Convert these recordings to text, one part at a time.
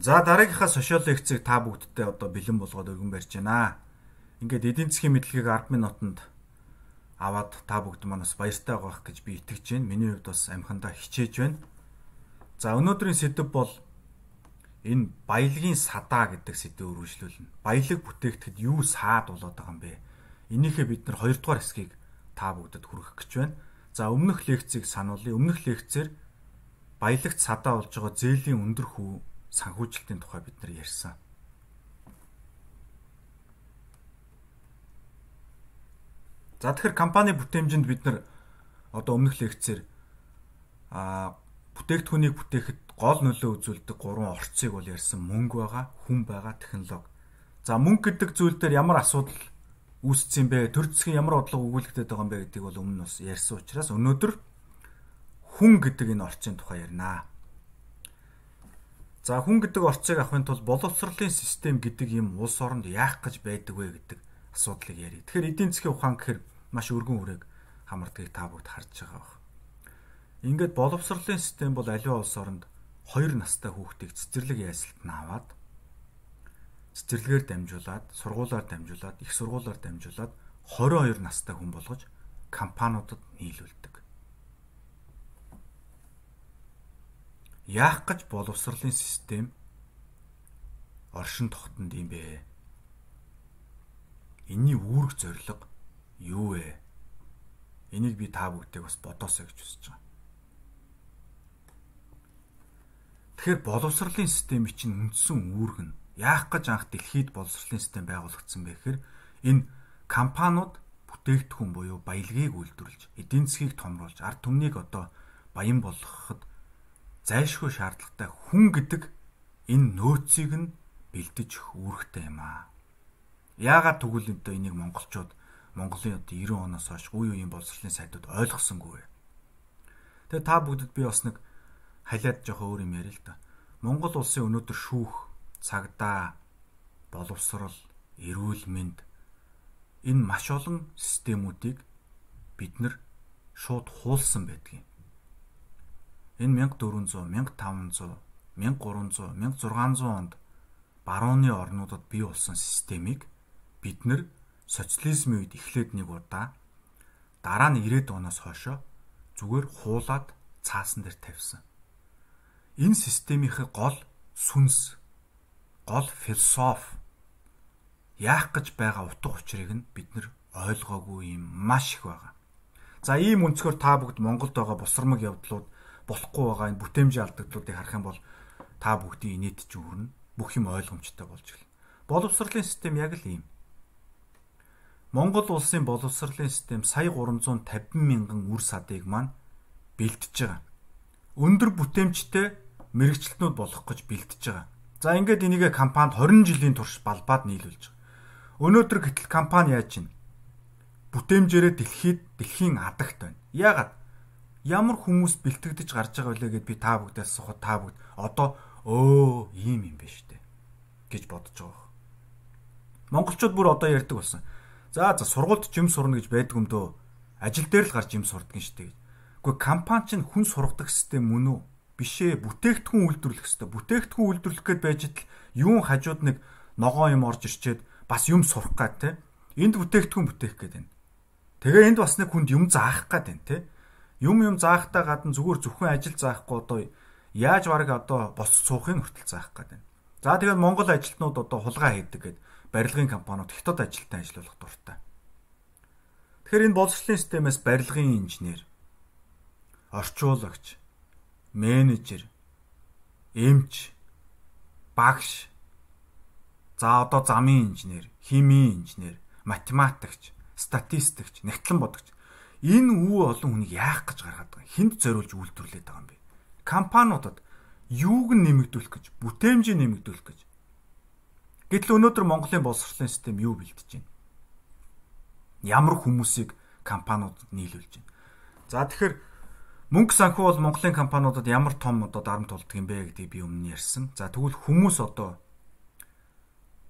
За дараагийнхаа сошиал лекцийг та бүгдтэй одоо бэлэн болгоод өргөн барьж байна. Ингээд эдийн засгийн мэдлэгийг 10 минутанд аваад та бүгд манаас баяртай байгаах гэж би итгэж байна. Миний хувьд бас амхандаа хичээж байна. За өнөөдрийн сэдэв бол энэ баялагын садаа гэдэг сэдвээр үргэлжлүүлнэ. Баялаг бүтээхдэд юу саад болоод байгаа юм бэ? Энийхээ бид нар 2 дугаар хэсгийг та бүгдэд хүргэх гэж байна. За өмнөх лекцийг сануулъя. Өмнөх лекцээр баялагт садаа болж байгаа зээлийн өндөр хүү санхүүжилтийн тухай бид нар ярьсан. За тэгэхээр компани бүтээмжинд бид нар одоо өмнөх лекцээр а бүтээгдэхүүнийг бүтээхэд гол нөлөө үзүүлдэг гурван орцыг бол ярьсан мөнгө байгаа, хүн байгаа, технологи. За мөнгө гэдэг зүйл дээр ямар асуудал үүссэн бэ? Төр засгийн ямар бодлого өгүүлэгдэт байгаа юм бэ гэдгийг бол өмнө нь бас ярьсан учраас өнөөдөр хүн гэдэг энэ орчийн тухай ярина. За хүн гэдэг орцыг авахын тулд боловсролын систем гэдэг юм улс оронд яах гэж байдаг вэ гэдэг асуудлыг ярив. Тэгэхээр эдийн засгийн ухаан гэхэр маш өргөн үрээг хамардгийг та бүгд харж байгаа баг. Ингээд боловсролын систем бол аливаа улс оронд хоёр настай хүүхдийг цэцэрлэг ясалтанд аваад цэцэрлэгээр дамжуулаад, сургуулаар дамжуулаад, их сургуулаар дамжуулаад 22 настай хүн болгож компаниудад нийлүүлдэг. Яах гэж боловсролын систем оршин тогтонд юм бэ? Энийний үүрэг зорилго юу вэ? Энийг би та бүгдийг бас бодоосоо гэж хүсэж байгаа. Тэгэхээр боловсролын системийн чинь үндсэн үүрэг нь яах гэж анх дэлхийд боловсролын систем байгуулагдсан бэ гэхээр энэ компаниуд бүтээгдэхүүн буюу баялагийг үйлдвэрлэж, эдийн засгийг томруулж, ард түмнийг одоо баян болгоход зайлшгүй шаардлагатай хүн гэдэг энэ нөөцийг нь бэлдэж үүрэгтэй юм аа. Яагаад тэгвэл одоо энийг монголчууд Монголын одоо 90 оноос хойш үе үеийн боловсролын сайдууд ойлгосонгүй вэ? Тэгээ та бүгдэд би бас нэг халиад жоох өөр юм ярил л да. Монгол улсын өнөөдөр шүүх, цагдаа, боловсрол, эрүүл мэнд энэ маш олон системүүдийг бид нар шууд хуулсан байдгийг Энэ 1400, 1500, 1300, 1600 онд барууны орнуудад бий болсон системийг бид нэр социализмын үед эхлээд нэг удаа дараа нь 90-ад оноос хойшоо зүгээр хуулаад цаасан дээр тавьсан. Энэ системийн гол сүнс, гол философи яах гэж байгаа утга учирыг нь бид нар ойлгоогүй юм маш их байгаа. За ийм өнцгөр та бүгд Монголд байгаа бусрамг явдлууд болохгүй байгаа энэ бүтээмжийн алдагдлуудыг харах юм бол та бүгдийн инээд ч үүрнэ. Бүх юм ойлгомжтой болж эхэлнэ. Боловсролын систем яг л ийм. Монгол улсын боловсролын систем сая 350 мянган үр садыг маань бэлтэж байгаа. Өндөр бүтээмжтэй мэрэгчлэтнүүд болох гэж бэлтэж байгаа. За ингээд энийгээ компанид 20 жилийн турш балбаад нийлүүлж байгаа. Өнөөдөр гэтэл компани яаж чинь бүтээмжээрээ дэлхийд дэлхийн адагт байна. Яагаад? Ямар хүмүүс бэлтгэдэж гарч байгаа вэ гэд би та бүгдээс сухад та бүгд одоо өө ийм юм байна штэ гэж бодож байгаа. Монголчууд бүр одоо ярьдаг болсон. За за сургуульд жим сурна гэж байдаг юм дөө. Ажил дээр л гарч жим сурдаг штэ гэж. Гэхдээ компани чинь хүн сургадаг систем мөн үү? Биш ээ. Бүтээгдэхүүн үйлдвэрлэх хэрэгтэй. Бүтээгдэхүүн үйлдвэрлэх гээд байж тал юун хажууд нэг ногоо юм орж ирчээд бас юм сурах гад те. Энд бүтээгдэхүүн бүтээх гээд байна. Тэгээ энд бас нэг хүнд юм заах гээд байна те юм юм заахтаа гадна зүгээр зөвхөн ажил заахгүй одоо яаж бараг одоо бос суухын хүртэл заах гэдэг. За тэгээд Монгол ажилтнууд одоо хулгай хийдэг гэд барилгын компаниуд хятад ажилтан ажиллах дуртай. Тэгэхээр энэ боловсролын системээс барилгын инженер, орчуулагч, менежер, эмч, багш, за одоо замын инженер, химийн инженер, математикч, статистикч, нэгтлэн бодогч Энэ үү олон хүнийг яах гэж гаргаад байгаа. Хинд зориулж үйлдвэрлээд байгаа юм бэ? Компаниудад юуг нэмэгдүүлэх гэж, бүтээмжийг нэмэгдүүлэх гэж. Гэтэл өнөөдөр Монголын боловсролын систем юу бэлтэж байна? Ямар хүмүүсийг компаниудад нийлүүлж байна? За тэгэхээр мөнгө санхүү бол Монголын компаниудад ямар том одоо дарамт тулдаг юм бэ гэдгийг би өмнө ярьсан. За тэгвэл хүмүүс одоо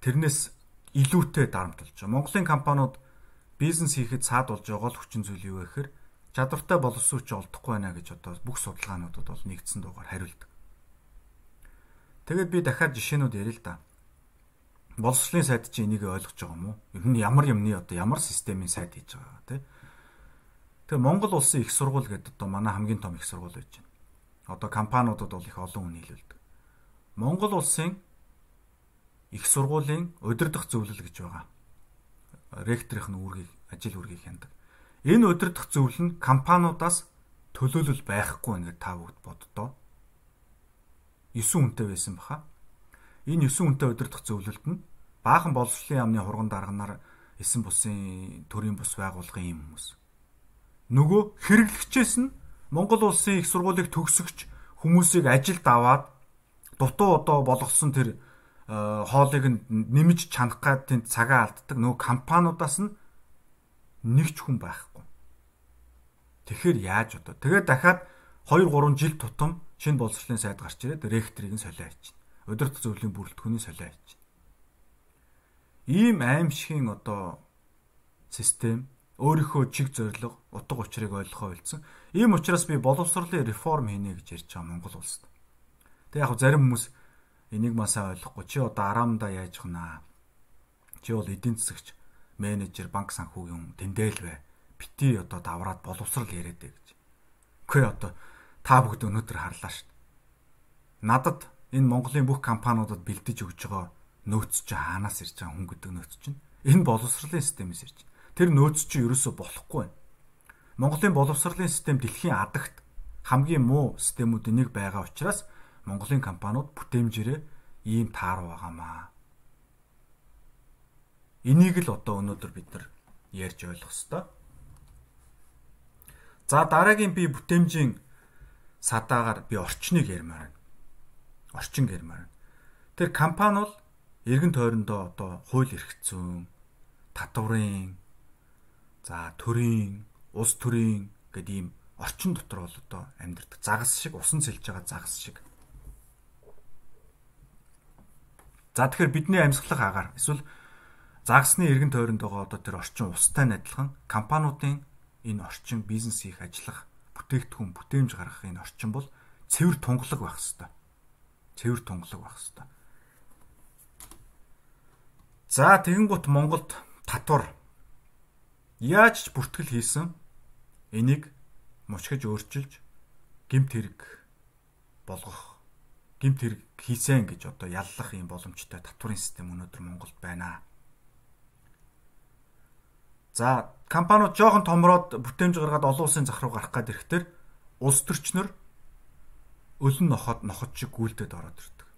тэрнээс илүүтэй дарамт болж байгаа. Монголын компаниуд бизнес хийхэд цаад болж байгаа л хүчин зүйл юу вэ гэхээр чадвартай боловсруулч олдохгүй байна гэж одоо бүх судалгаануудад бол нэгдсэн дуугаар хариулдаг. Тэгээд би дахиад жишээнүүд ярил л да. Боловсролын сайд чи энийг ойлгож байгаа юм уу? Ер нь ямар юмны одоо ямар системийн сайд хийж байгаа тий. Тэгээ Монгол улсын их сургууль гэдэг одоо манай хамгийн том их сургууль байж байна. Одоо компаниудад бол их олон хүн нийлүүлдэг. Монгол улсын их сургуулийн удирдах зөвлөл гэж байгаа. Ректорийн үүргийг ажил үүргийг хяндаг. Энэ удирдах зөвлөл нь компаниудаас төлөөлөл байхгүй ингээд та бүгд боддоо. 9 хүнтэй байсан баха. Энэ 9 хүнтэй удирдах зөвлөлд нь баахан боловсролын яамны хурган дарганаар эсэн бусын төрийн бус байгуулгын юм хүмүүс. Нөгөө хэрэглэгчээс нь Монгол улсын их сургуулийг төгсөгч хүмүүсийг ажилд аваад дутуу одоо болгосон тэр э, хоолыг нэмж чанах тэнд цагаа алддаг нөгөө компаниудаас нь нэг ч хүн байхгүй. Тэгэхээр яаж одоо? Тэгээд дахиад 2 3 жил тутам шинэ боловсролын сайд гарч ирээд ректорыг нь солио хийчихнэ. Удирдах зөвлөлийн бүрэлдэхүүнийг солио хийчихнэ. Ийм аимшигын одоо систем өөрийнхөө чиг зорилго, утга учирыг ойлгохоо үлдсэн. Ийм учраас би боловсролын реформ хийнэ гэж ярьж байгаа Монгол улсад. Тэг яг зарим хүмүүс энийг масаа ойлгохгүй чи одоо араамда яаж хнаа. Чи бол эдийн засагч менежер, банк санхүүгийн тэндэл бай. Бити одоо давраад боловсрал яриад ээ гэж. Үгүй одоо та бүгд өнөөдөр харлаа шүү дээ. Надад энэ Монголын бүх компаниудад бэлдэж өгж байгаа нөөц чи хаанаас ирж байгаа хүн гэдэг нөөц чинь энэ боловсролын системээс ирж. Тэр нөөц чи ерөөсө болохгүй байна. Монголын боловсролын систем дэлхийн адагт хамгийн муу системүүдийн нэг байгаа учраас Монголын компаниуд бүтээмжээрээ ийм таар байгаамаа. Энийг л одоо өнөөдөр бид нар ярьж ойлгох ёстой. За дараагийн би бүтээмжийн садаагаар би орчныг ярмаар байна. Орчин ярмаар байна. Тэр компани бол эргэн тойрондоо одоо хууль эрх зүйн, татврын, за төрийн, улс төрийн гэдэг ийм орчин дотор бол одоо амьдардаг. Загас шиг усан цэлж байгаа загас шиг. За тэгэхээр бидний амьсгалах агаар эсвэл Загсны эргэн тойронд байгаа одоо тэр орчин устай адилхан компаниудын энэ орчин бизнес хийх ажиллах бүтээгдэхүүн бүтээмж гаргах энэ орчин бол цэвэр тунгалаг байх хэвээр. Цэвэр тунгалаг байх хэвээр. За тэгэнгუთ Монголд татвар яаж ч бүртгэл хийсэн энийг мушгиж өөрчилж гимт хэрэг болгох гимт хэрэг хийсэн гэж одоо яллах юм боломжтой татварын систем өнөөдөр Монголд байна. За компаниуд жоохон томроод бүтээмж гаргаад олон улсын зах руу гарах гээд ирэхдээ улс төрчнөр өлөн нохоод ноход шиг гүйлдэд ороод ирдэг.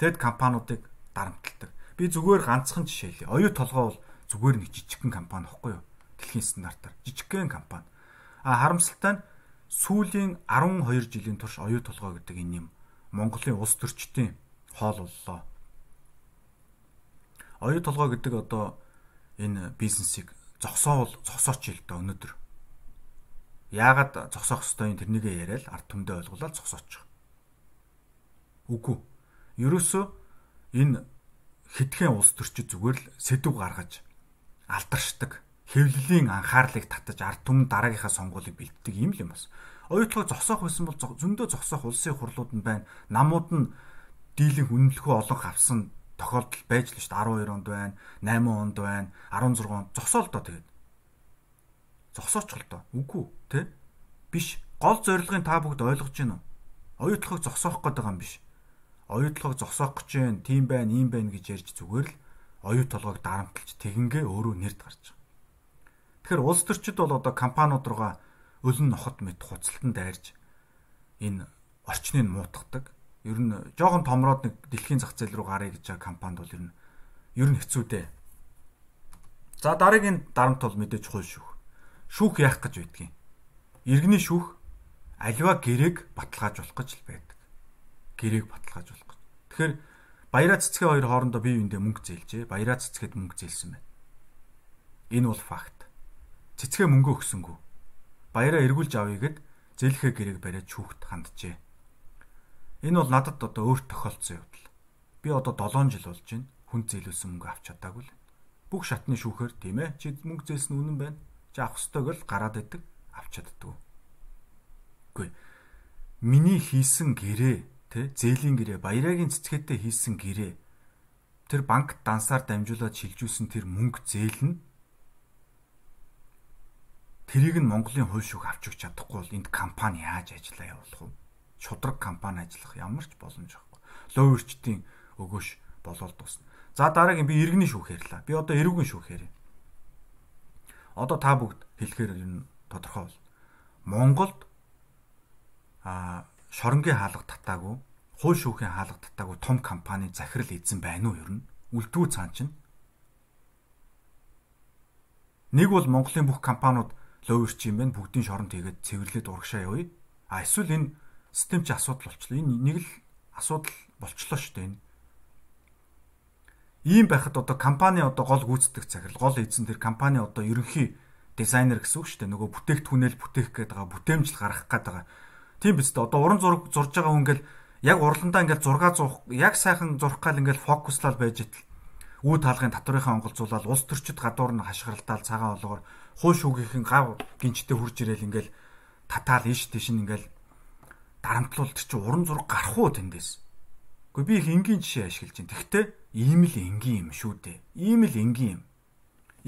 Тэгэд компаниудыг дарамталдаг. Би зүгээр ганцхан жишээ хэлье. Оюу толгой бол зүгээр нэг жижигхэн компани байхгүй юу? Дэлхийн стандартаар жижигхэн компани. А харамсалтай нь сүүлийн 12 жилийн турш оюу толгой гэдэг энэ юм Монголын улс төрчдийн хоол боллоо. Оюу толгой гэдэг одоо энэ бизнесийг зогсоовол зогсооч л да өнөөдөр. Яагаад зогсоох ёстой юм тэрнийгээ яриад ард түмдээ ойлгуулаад зогсооч. Үгүй. Ерөөсөө энэ хитгэн улс төрчид зүгээр л сэдв гаргаж алдаршдаг хэвлэлийн анхаарлыг татаж ард түмэн дараагийнхаа сонгуулийг бэлддэг юм л юм бас. Оюутлогоо зогсоох байсан бол зөндөө зогсоох улсын хурлууд нь байна. Намууд нь дийлэн үнэлэхүй олон хавсан тохиолдол байж л шүү дээ 12 онд байна 8 онд байна 16 онд. Зогсоол доо тэгээд. Зогсооч л доо. Үгүй те биш. Гол зорилгын та бүгд ойлгож байна уу оюутлахыг зогсоох байгаа юм биш. Оюутлахыг зогсоох гэж байна тийм байна ийм байна гэж ярьж зүгээр л оюу толгойг дарамтлж тэгингээ өөрөө нэрд гарч байгаа. Тэгэхээр улс төрчид бол одоо компаниуд руугаа өлөн нохот мэт хуцалтан дайрж энэ орчныг муутгадаг ер нь жоохон томроод нэг дэлхийн зах зээл рүү гарыг гэж компанид бол ер нь ер нь хэцүү дээ. За дараагийн дарамт бол мэдээж хууль шүүх. Шүүх яах гэж байдгийг. Иргэний шүүх аливаа гэрээг баталгаажуулах гэж л байдаг. Гэрээг баталгаажуулах гэж. Тэгэхээр баяраа цэцгээ хоёр хоорондоо бие биендээ мөнгө зээлжээ. Баяраа цэцгээд мөнгө зээлсэн байна. Энэ бол факт. Цэцгээ мөнгө өгсөнгүү. Баяраа эргүүлж авъя гэд зээлхээ гэрээг бариад шүүхт ханджээ. Энэ бол надад одоо өөрт тохиолдсон явдал. Би одоо 7 жил болж байна. Хүн зээлүүлсэн мөнгө авч чадаагүй л. Бүх шатны шүүхээр тийм ээ. Чи мөнгө зээлсэн үнэн байна. Чи авах ёстойг л гараад идэг авч чаддгүй. Үгүй. Миний хийсэн гэрээ тэ зээлийн гэрээ баярагийн цэцгээтэй хийсэн гэрээ тэр банк дансаар дамжуулаад шилжүүлсэн тэр мөнгө зээл нь тэрийг нь Монголын хууль шүүх авч өгч чадахгүй бол энд компани яаж ажиллаа явуулах вэ? Шудраг компани ажиллах ямар ч боломж байхгүй. Лоуэрчдийн өгөөш болоод дуусна. За дараагийн би иргэний шүүх ярьлаа. Би одоо эрүүгийн шүүх ярья. Одоо та бүгд хэлэхээр юм тодорхой бол Монголд а шоронгийн хаалга татаагүй, хууль шүүхийн хаалга татаагүй том компани захирал эзэн байна уу ер нь? Үлдвүү цаан чинь. Нэг бол Монголын бүх компаниуд лоуэрч юм байна. Бүгдийн шоронд хийгээд цэвэрлээд урагшаа явъя. А эсвэл энэ систем чи асуудал болчлоо. Энэ нэг л асуудал болчлоо шүү дээ энэ Ийм байхад одоо компани одоо гол гүйцэтгэх захирал, гол эзэн тэр компани одоо ерөнхий дизайнер гэсэн үг шүү дээ. Нөгөө бүтээгдэхүүнэл бүтээх гээд байгаа, бүтээмжил гаргах гээд байгаа. Тийм биз дээ. Одоо уран зураг зурж байгаа хүн ингээл яг урландаа ингээл 6 зурх, яг сайхан зурх гал ингээл фокуслал байж идэл. Үе таалгын татврынхаа онголзуулаад улс төрчид гадуур нь хашгиралдаал цагаан олгоор хуу шүүгийнхэн гав гинчтэй хурж ирээл ингээл татаал иш тийш ингээл дарамтлуулт чи уран зураг гарах уу тэндээс. Гэхдээ би их энгийн жишээ ашиглаж байна. Тэгвэл ийм л энгийн юм шүү дээ. Ийм л энгийн юм.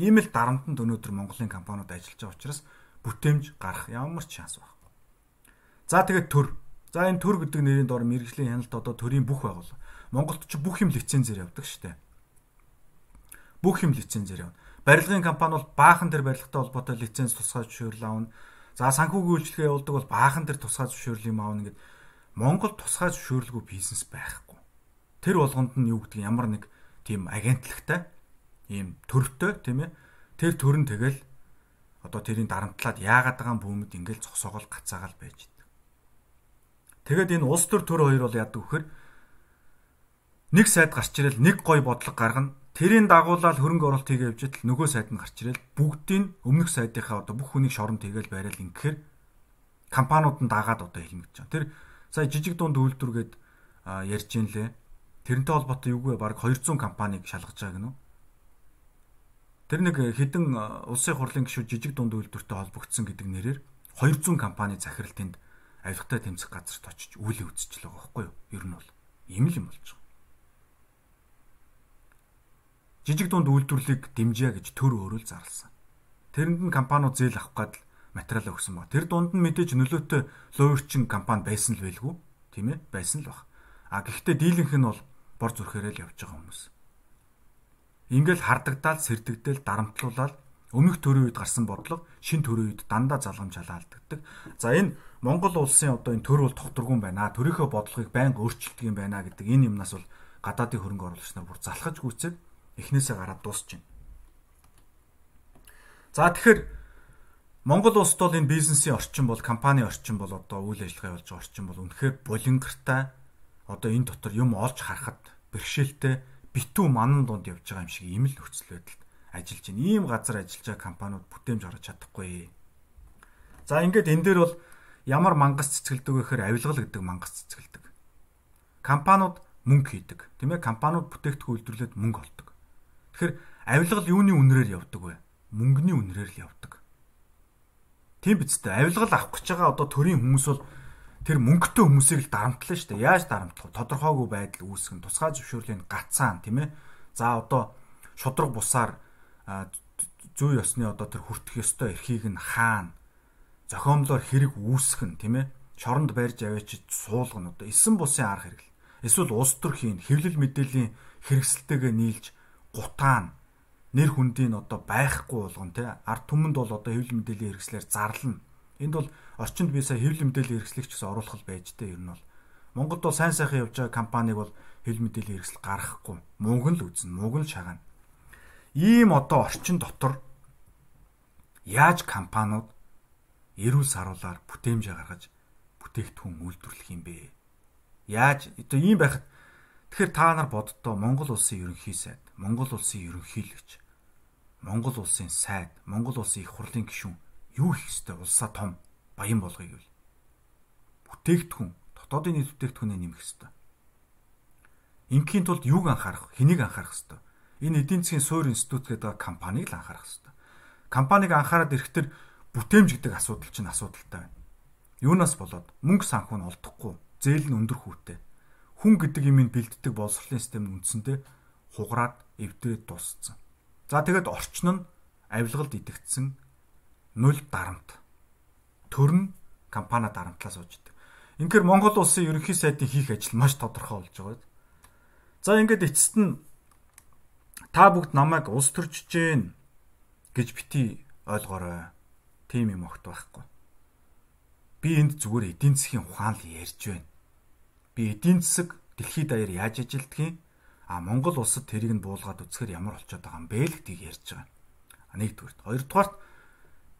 Ийм л дарамтанд өнөөдөр Монголын компаниуд ажиллаж байгаа учраас бүтээмж гарах ямар ч шанс байхгүй. За тэгээд төр. За энэ төр гэдэг нэрийн дор мэрэгжлийн хяналт одоо төрийн бүх байгуул. Монголд ч бүх юм лицензээр явдаг дээ. Бүх юм лицензээр явна. Барилгын компани бол баахан тэр барилгатай холбоотой лиценз тусгай зөвшөөрөл авна. За санхүүгийн үйлчлэгээ явуулдаг бол баахан тэр тусгай зөвшөөрөл юм аавна гэд Монгол тусгай зөвшөөрлгүй бизнес байхгүй тэр болгонд нь юу гэдэг ямар нэг тийм агентлагтай ийм төрөвтэй тийм ээ тэр төрн тэгэл одоо тэрийн дарамтлаад яагаад байгаа бүүмэд ингээл зогсоогоол гацаагаал байж идэг. Тэгэд энэ улс төр төр хоёр бол яадаг вөхөр нэг сайд гарч ирэл нэг гой бодлого гаргана тэрийн дагуулаад хөрөнгө оруулалт хийгээ явж идэл нөгөө сайд нь гарч ирэл бүгдийн өмнөх сайдынхаа одоо бүх хүнийг шоронд хийгээл байрал ингэхээр компаниуд нь дагаад одоо хэлмэгдэж байгаа. Тэр сая жижиг дунд үйлдвэргээд ярьж ин лээ Тэрнтэй холбоотой юугүй баг 200 компанийг шалгаж байгаа гэнэ үү? Тэр нэг хідэн улсын хурлын гишүүд жижиг дунд үйлдвэртэй холбогдсон гэдэг нэрээр 200 компани захиралтанд авилгатай тэмцэх газарт очиж үйл үзчихлээ байгаа байхгүй юу? Ер нь бол ийм л юм болж байгаа. Жижиг дунд үйлдвэрлэлийг дэмжиж гэж төр өөрөөл зарласан. Тэрэнд нь компаниуд зээл авах гад материал өгсөн ба. Тэр дунд нь мэдээж нөлөөтэй лоерчин компани байсан л байлгүй тийм ээ байсан л баг. А гэхдээ дийлэнх нь бол бор зүрхээрээ л явж байгаа хүмүүс. Ингээл хардагдаал, сэрдэгдэл, дарамтлуулаад өмнөх төрийн үед гарсан бодлого шин төрийн үед дандаа залгамж халаалдагддаг. За энэ Монгол улсын одоо энэ төр бол тогтургуун байна. Төрийнхөө бодлогыг байнга өөрчилдөг юм байна гэдэг энэ юмнаас бол гадаадын хөрөнгө оруулагч нар бүр залхаж гүйцээд эхнээсээ гараад дуусч байна. За тэгэхээр Монгол улсд бол энэ бизнесийн орчин бол компани орчин бол одоо үйл ажиллагаа явуулж байгаа орчин бол үнэхээр булингартай одоо энэ дотор юм олж харахад бэрхшээлтэй битүү манан донд явж байгаа юм шиг ийм л нөхцөл байдалд ажиллаж байна. Ийм газар ажиллаж байгаа компаниуд бүтээмж гаргаж чадахгүй. За ингээд энэ дээр бол ямар мангас цэцгэлдэг вэ гэхээр авилгал гэдэг мангас цэцгэлдэг. Компаниуд мөнгө хийдэг. Тийм ээ компаниуд бүтээгдэхүүн үйлдвэрлээд мөнгө олдог. Тэгэхээр авилгал юуны үнрээр явдаг вэ? Мөнгөний үнрээр л явдаг. Тийм биз дээ. Авилгал авах гэж байгаа одоо төрийн хүмүүс бол тэр мөнгөтэй хүмүүсийг л дарамтлаа шүү дээ. Яаж дарамтлах вэ? Тодорхойгүй байдал үүсгэн тусгай зөвшөөрлийн гацаан тийм ээ. За одоо шудраг бусаар зүй ёсны одоо тэр хүртэх ёстой эрхийг нь хаана зохиомлоор хэрэг үүсгэн тийм ээ. Шоронд барьж аваач суулгана одоо эсэн бусын арга хэрэгэл. Эсвэл улс төрхийн хэвлэл мэдээллийн хэрэгсэлтэйгээ нийлж гутаан нэр хүндийн одоо байхгүй болгон тий ард түмэнд бол одоо хэвлэл мэдээллийн хэрэгслэр зарлана Энд бол орчинд бие сая хэвлэл мэдээллийн хэрэгслэгч гэсэн оруулах л байж тээ ер нь бол. Монголд бол сайн сайхан явж байгаа компаниг бол хэвлэл мэдээллийн хэрэгсэл гаргахгүй. Мөнгө л үзнэ, мөнгө нь шагана. Ийм одоо орчин дотор яаж компаниуд эрүүл саруулаар бүтээмжээ гаргаж бүтээгдэхүүн үйлдвэрлэх юм бэ? Яаж одоо ийм байхад тэгэхээр та нар боддоо Монгол улсын ерөнхий сайд, Монгол улсын ерөнхийлөгч, Монгол улсын сайд, Монгол улсын их хурлын гишүүн юу хийх ёстой улсаа том баян болгоё гэвэл бүтээгдэхүүн дотоодын нийт бүтээгдэхүүнээ нэмэх ёстой. Ингийн тулд юуг анхаарах, хэнийг анхаарах ёстой. Энэ эдийн засгийн суурь институт гэдэг компанийг л анхаарах ёстой. Компанийг анхаарад ирэхдээ бүтээмж гэдэг асуудал чинь асуудалтай байна. Юунаас болоод мөнгө санхүү нь олдохгүй, зээл нь өндөр хүүтэй. Хүн гэдэг юмыг бэлддэг боловсролын систем нь үндсэндээ хугараад эвдрээд дууссан. За тэгээд орчин нь авилгалд идэгдсэн нуль дарамт. Төр нь компани дарамтлаа сууж идэг. Инхээр Монгол улсын ерөнхий сайдын хийх ажил маш тодорхой болж байгаа. За ингээд эцэст нь та бүгд намайг улс төрчж гин гэж бити ойлгоорой. Тим юм огт байхгүй. Би энд зүгээр эдийн засгийн ухаан л ярьж байна. Би эдийн засаг дэлхийд даяар яаж ажилдгийг а Монгол улсад тэрийг нь буулгаад үзэхээр ямар болчиход байгаа юм бэ л гэдгийг ярьж байгаа. А нэгдүгürt. Хоёрдугаарт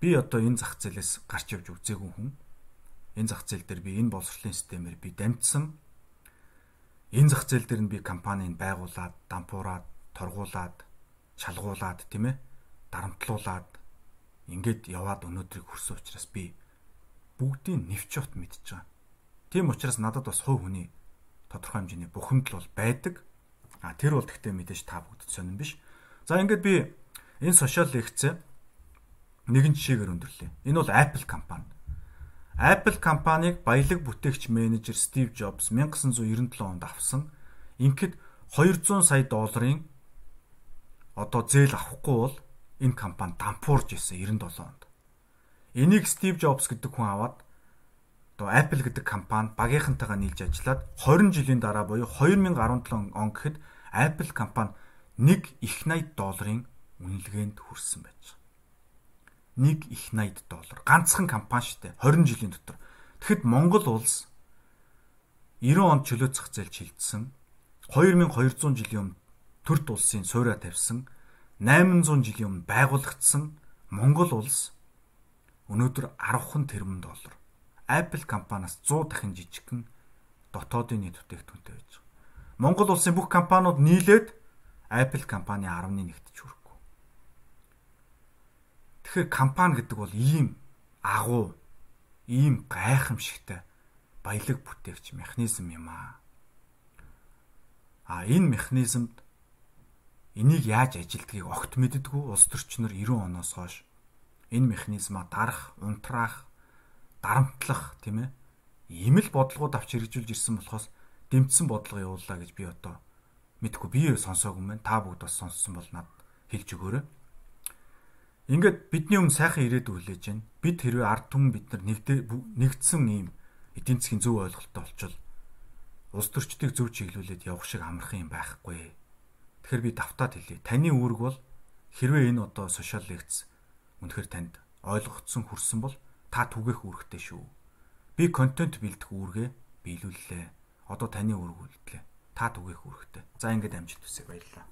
би одоо энэ зах зээлээс гарч явж үзээгүй хүн. Энэ зах зээл дээр би энэ боловсролын системээр би дамжсан. Энэ зах зээл дээр нь би компаниг байгуулад, дампуураад, торгуулад, шалгуулад тийм ээ дарамтлуулад ингээд яваад өнөөдрийг хүрсэн учраас би бүгдийг нэвчөт мэдж байгаа. Тийм учраас надад бас хувь хүний тодорхой хэмжээний бухимдал бол байдаг. А тэр бол гэхдээ мэдээж та бүгд сонирн биш. За ингээд би энэ сошиал лекцээ нэгэн жишээгээр өндөрлөө. Энэ бол Apple компани. Apple компанийг баялаг бүтээгч менежер Стив Джобс 1997 онд авсан. Ингээд 200 сая долларын одоо зээл авахгүй бол энэ компани дампуурж исэн 97 онд. Энийг Стив Джобс гэдэг хүн аваад одоо Apple гэдэг компани багийнхантайгаа нийлж ажиллаад 20 жилийн дараа буюу 2017 он гэхэд Apple компани 1 их 80 долларын үнэлгээнд хүрсэн байж байгаа. 1 их 80 доллар. Ганцхан компани шүү дээ. 20 жилийн дотор. Тэгэхэд Монгол улс 90 онд чөлөө зах зээл шилжсэн. 2200 жилийн өмнө төрд улсын суурьа тавьсан. 800 жилийн өмнө байгуулагдсан Монгол улс өнөөдөр 10хан тэрбум доллар Apple компаниас 100 дахин жижигхэн дотоодын нийт бүтээгдэхүүнтэй байж байгаа. Монгол улсын бүх компаниуд нийлээд Apple компани 11-т ч хүрэх Тэгэхээр компани гэдэг бол ийм агуу, ийм гайхамшигтай баялаг бүтээгч механизм юм аа. А энэ механизмд энийг яаж ажилдгийг огт мэддэггүй улс төрчнөр 90 оноос хойш энэ механизмаа дарах, унтраах, дарамтлах тийм ээ ийм л бодлогууд авч хэрэгжүүлж ирсэн болохоос дэмтсэн бодлого явууллаа гэж би одоо мэдгүй би сонсоогүй мэн та бүгд бас сонссон бол над хэлж өгөөрэй. Ингээд бидний өмнө сайхан ирээдүй хүлээж байна. Бид хэрвээ ард түмэн бид нар нэгдсэн ийм эдийн засгийн зөв ойлголттой болчвол улс төрчдийг зөв чиглүүлээд явах шиг амархан юм байхгүй. Тэгэхээр би давтаад хэлье. Таны үүрэг бол хэрвээ энэ одоо сошиал лекц үнэхээр танд ойлгогдсон хүрсэн бол та түгээх үүрэгтэй шүү. Би контент бэлдэх үүргээ биелүүллээ. Одоо таны үүрэг үлдлээ. Та түгээх үүрэгтэй. За ингээд амжилт хүсье баярлалаа.